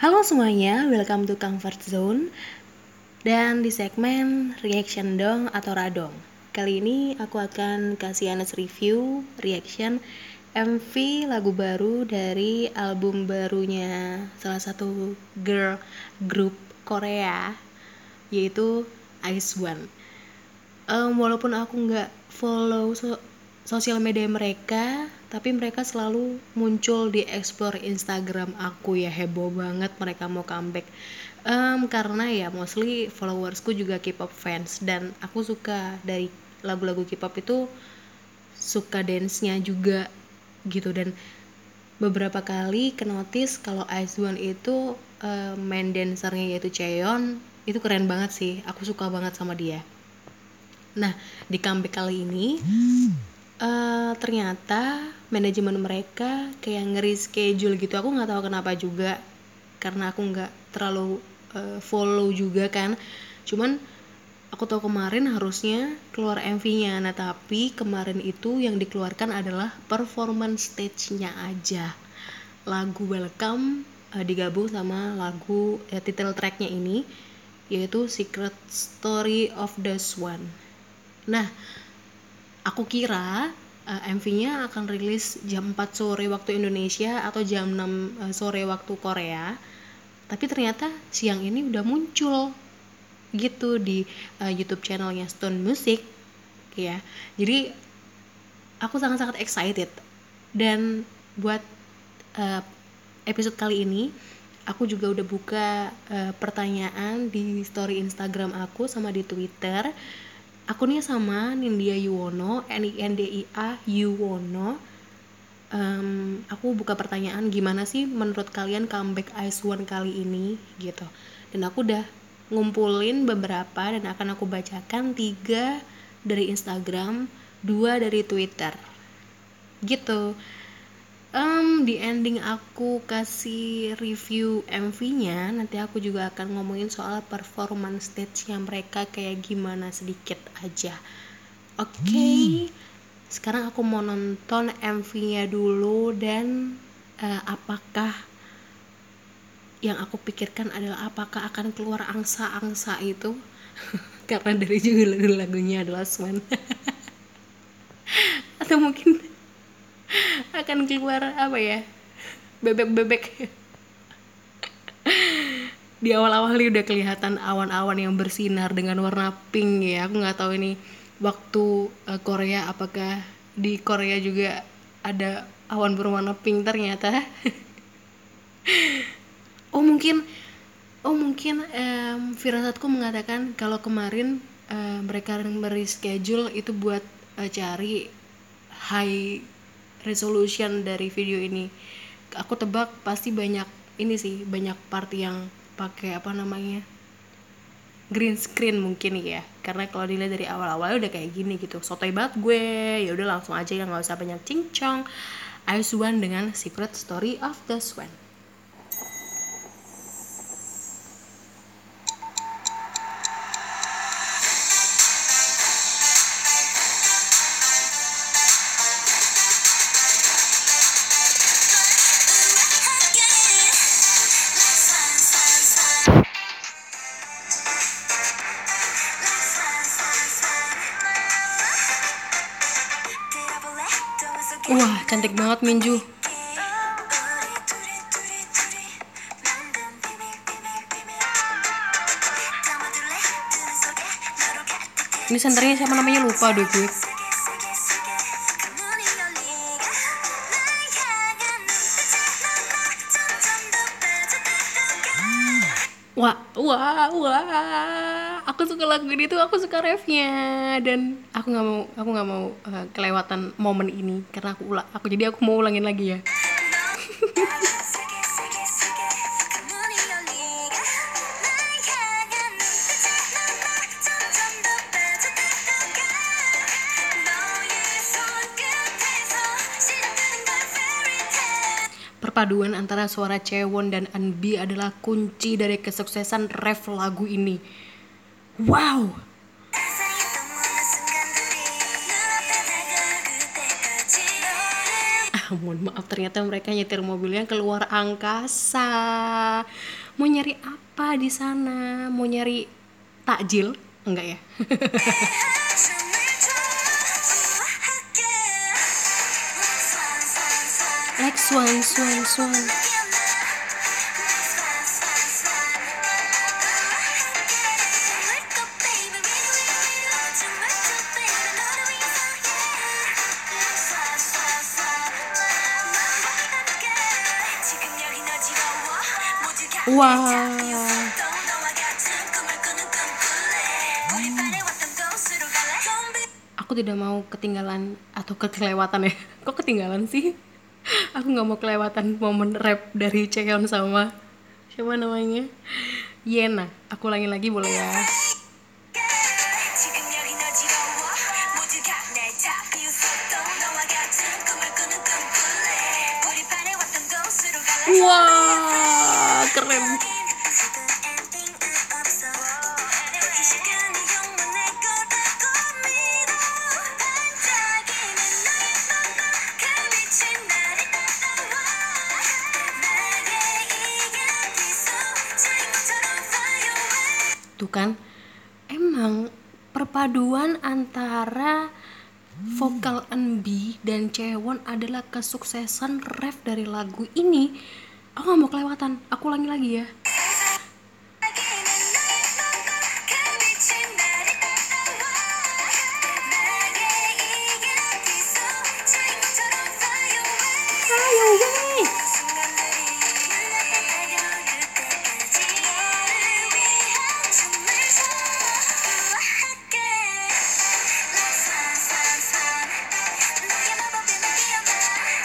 Halo semuanya, welcome to Comfort Zone. Dan di segmen Reaction Dong atau Radong. Kali ini aku akan kasih honest review, reaction MV lagu baru dari album barunya salah satu girl group Korea Yaitu Ice One. Um, Walaupun aku nggak follow so sosial media mereka tapi mereka selalu muncul di explore Instagram aku ya heboh banget mereka mau comeback. Um, karena ya mostly followersku juga K-pop fans dan aku suka dari lagu-lagu K-pop itu suka dance-nya juga gitu. Dan beberapa kali ke notice kalau One itu uh, main dancernya yaitu Cheon itu keren banget sih. Aku suka banget sama dia. Nah di comeback kali ini uh, ternyata manajemen mereka kayak ngeri schedule gitu. Aku nggak tahu kenapa juga karena aku nggak terlalu uh, follow juga kan. Cuman aku tahu kemarin harusnya keluar MV-nya nah tapi kemarin itu yang dikeluarkan adalah performance stage-nya aja. Lagu welcome uh, digabung sama lagu uh, title tracknya ini yaitu Secret Story of the Swan. Nah aku kira uh, eh, MV-nya akan rilis jam 4 sore waktu Indonesia atau jam 6 uh, eh, sore waktu Korea. Tapi ternyata siang ini udah muncul gitu di uh, YouTube channelnya Stone Music ya. Jadi aku sangat-sangat excited. Dan buat uh, episode kali ini aku juga udah buka uh, pertanyaan di story Instagram aku sama di Twitter akunnya sama Nindya Yuwono N I N D I A Yuwono. Um, aku buka pertanyaan gimana sih menurut kalian comeback Ice One kali ini? Gitu. Dan aku udah ngumpulin beberapa dan akan aku bacakan tiga dari Instagram dua dari Twitter. Gitu um, di ending aku kasih review MV-nya nanti aku juga akan ngomongin soal performance stage-nya mereka kayak gimana sedikit aja oke okay. hmm. sekarang aku mau nonton MV-nya dulu dan uh, apakah yang aku pikirkan adalah apakah akan keluar angsa-angsa itu karena dari juga lagunya adalah Swan atau mungkin akan keluar apa ya? Bebek-bebek. Di awal-awal ini udah kelihatan awan-awan yang bersinar dengan warna pink ya. Aku nggak tahu ini waktu uh, Korea apakah di Korea juga ada awan berwarna pink ternyata? Oh mungkin oh mungkin um, firasatku mengatakan kalau kemarin uh, mereka mereschedule itu buat uh, cari high resolution dari video ini. Aku tebak pasti banyak ini sih banyak part yang pakai apa namanya green screen mungkin ya. Karena kalau dilihat dari awal-awal udah kayak gini gitu. Sotoy banget gue. Ya udah langsung aja ya nggak usah banyak cincong. Ice One dengan Secret Story of the Swan cantik banget Minju. Ini senternya siapa namanya lupa deh gue. Wah, wah, wah aku suka lagu ini tuh aku suka refnya dan aku nggak mau aku nggak mau uh, kelewatan momen ini karena aku ulang aku jadi aku mau ulangin lagi ya Perpaduan antara suara Cewon dan Anbi adalah kunci dari kesuksesan ref lagu ini. Wow. mohon maaf ternyata mereka nyetir mobilnya keluar angkasa. Mau nyari apa di sana? Mau nyari takjil? Enggak ya? Like swan swan swan Wah. Aku tidak mau ketinggalan atau kelewatan ya. Kok ketinggalan sih? Aku nggak mau kelewatan momen rap dari Cheon sama siapa namanya? Yena. Aku ulangi lagi boleh ya? Tuh kan, emang perpaduan antara vokal NB dan Cewon adalah kesuksesan ref dari lagu ini. Aku gak mau kelewatan, aku ulangi lagi ya.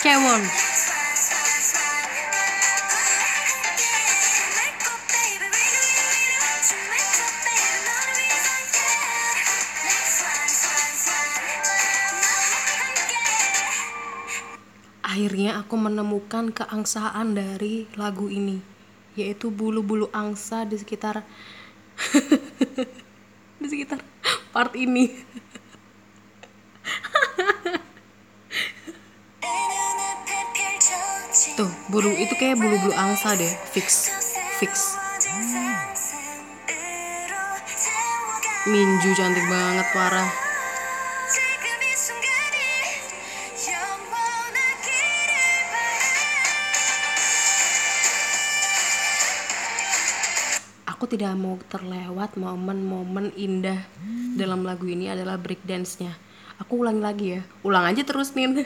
Cewon. Akhirnya aku menemukan keangsaan dari lagu ini, yaitu bulu-bulu angsa di sekitar di sekitar part ini. Tuh, bulu itu kayak bulu-bulu angsa deh, fix, fix. Minju cantik banget parah. Aku tidak mau terlewat momen-momen indah dalam lagu ini adalah break dance-nya. Aku ulangi lagi ya. Ulang aja terus, Nin.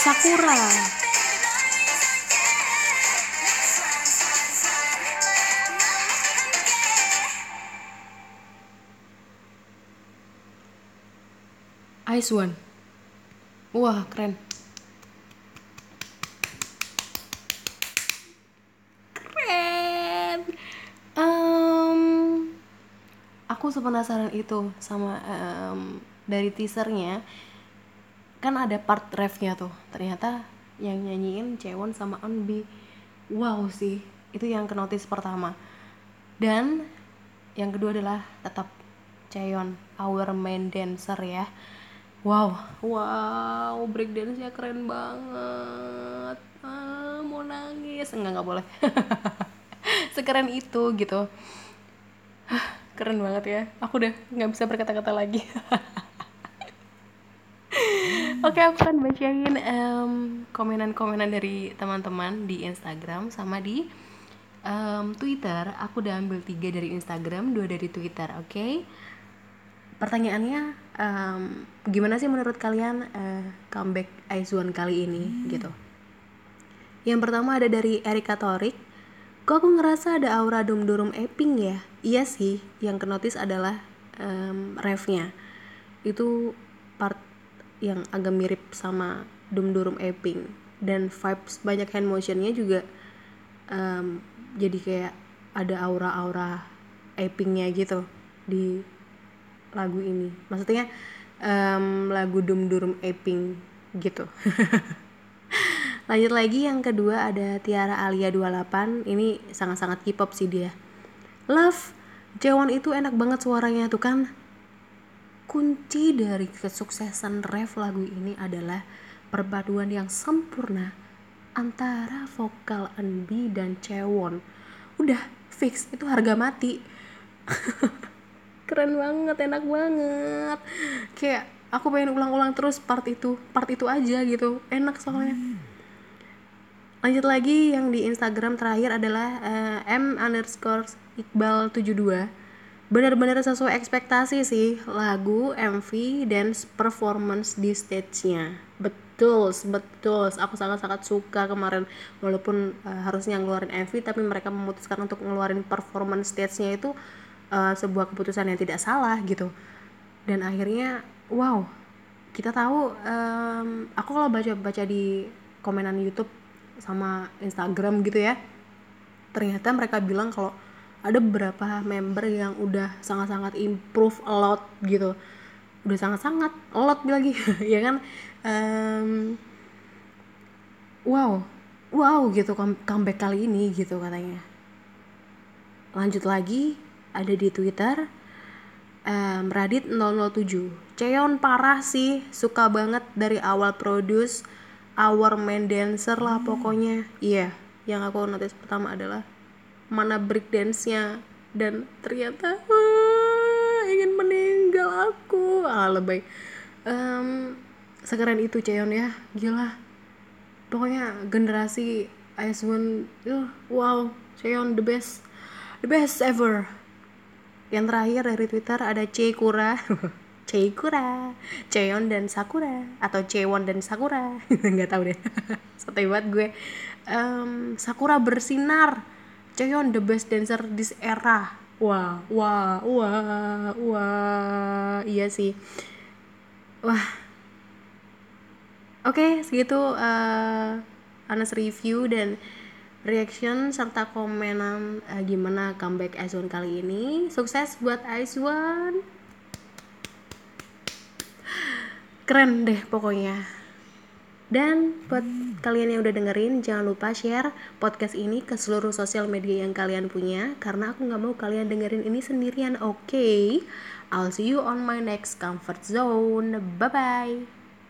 Sakura. Ice One. Wah, keren. Keren. Em, aku sepenasaran itu sama em, dari teasernya kan ada part refnya tuh. Ternyata yang nyanyiin Cewon sama Eunbi. Wow sih itu yang ke notice pertama. Dan yang kedua adalah tetap Cheon our main dancer ya. Wow. Wow break dance nya keren banget. Ah, mau nangis. Enggak nggak boleh. Sekeren itu gitu. Keren banget ya. Aku udah nggak bisa berkata-kata lagi Oke, aku akan bacain em, komenan-komenan dari teman-teman di Instagram sama di em, Twitter. Aku udah ambil tiga dari Instagram, dua dari Twitter. Oke. Pertanyaannya, em, gimana sih menurut kalian eh, comeback Aizwan kali ini gitu? Yang pertama ada dari Erika Torik. kok aku ngerasa ada aura dum durum Epping ya iya sih yang kenotis adalah um, refnya itu yang agak mirip sama dum durum Epping dan vibes banyak hand motionnya juga um, jadi kayak ada aura-aura Eppingnya gitu di lagu ini. Maksudnya um, lagu dum durum Epping gitu. Lanjut lagi yang kedua ada Tiara Alia 28 ini sangat-sangat K-pop sih dia. Love Jewon itu enak banget suaranya tuh kan kunci dari kesuksesan ref lagu ini adalah perpaduan yang sempurna antara vokal Enbi dan Cewon. Udah fix. Itu harga mati. Keren banget enak banget. Kayak aku pengen ulang-ulang terus part itu. Part itu aja gitu. Enak soalnya. Lanjut lagi yang di Instagram terakhir adalah uh, m underscore iqbal 72 benar-benar sesuai ekspektasi sih lagu MV dan performance di stage-nya. Betul betul. Aku sangat-sangat suka kemarin. Walaupun uh, harusnya ngeluarin MV tapi mereka memutuskan untuk ngeluarin performance stage-nya itu uh, sebuah keputusan yang tidak salah gitu. Dan akhirnya wow. Kita tahu um, aku kalau baca-baca di komenan YouTube sama Instagram gitu ya ternyata mereka bilang kalau ada beberapa member yang udah sangat-sangat improve a lot gitu. Udah sangat-sangat a lot lagi ya kan? Um, wow wow gitu comeback kali ini gitu katanya. Lanjut lagi ada di Twitter um, Radit 007 Ceon parah sih suka banget dari awal produce our main dancer lah pokoknya. Iya yang aku notice pertama adalah mana break dance nya dan ternyata wah, ingin meninggal aku. Ah lebay. Um, sekeren itu Cheon ya. Gila. Pokoknya generasi IS1 uh, wow. Cheon the best. The best ever. Yang terakhir dari Twitter ada C Kura Cheon dan Sakura. Atau Chewon dan Sakura. Nggak tahu deh. Santai banget gue. Um, Sakura bersinar Cheon the best dancer this era. Wah wah wah wah. Iya sih. Wah. Oke okay, segitu uh, Anas review dan reaction serta komenan uh, gimana comeback Aizwan kali ini. Sukses buat Aizwan keren deh pokoknya dan buat kalian yang udah dengerin jangan lupa share podcast ini ke seluruh sosial media yang kalian punya karena aku nggak mau kalian dengerin ini sendirian oke okay? I'll see you on my next comfort zone bye bye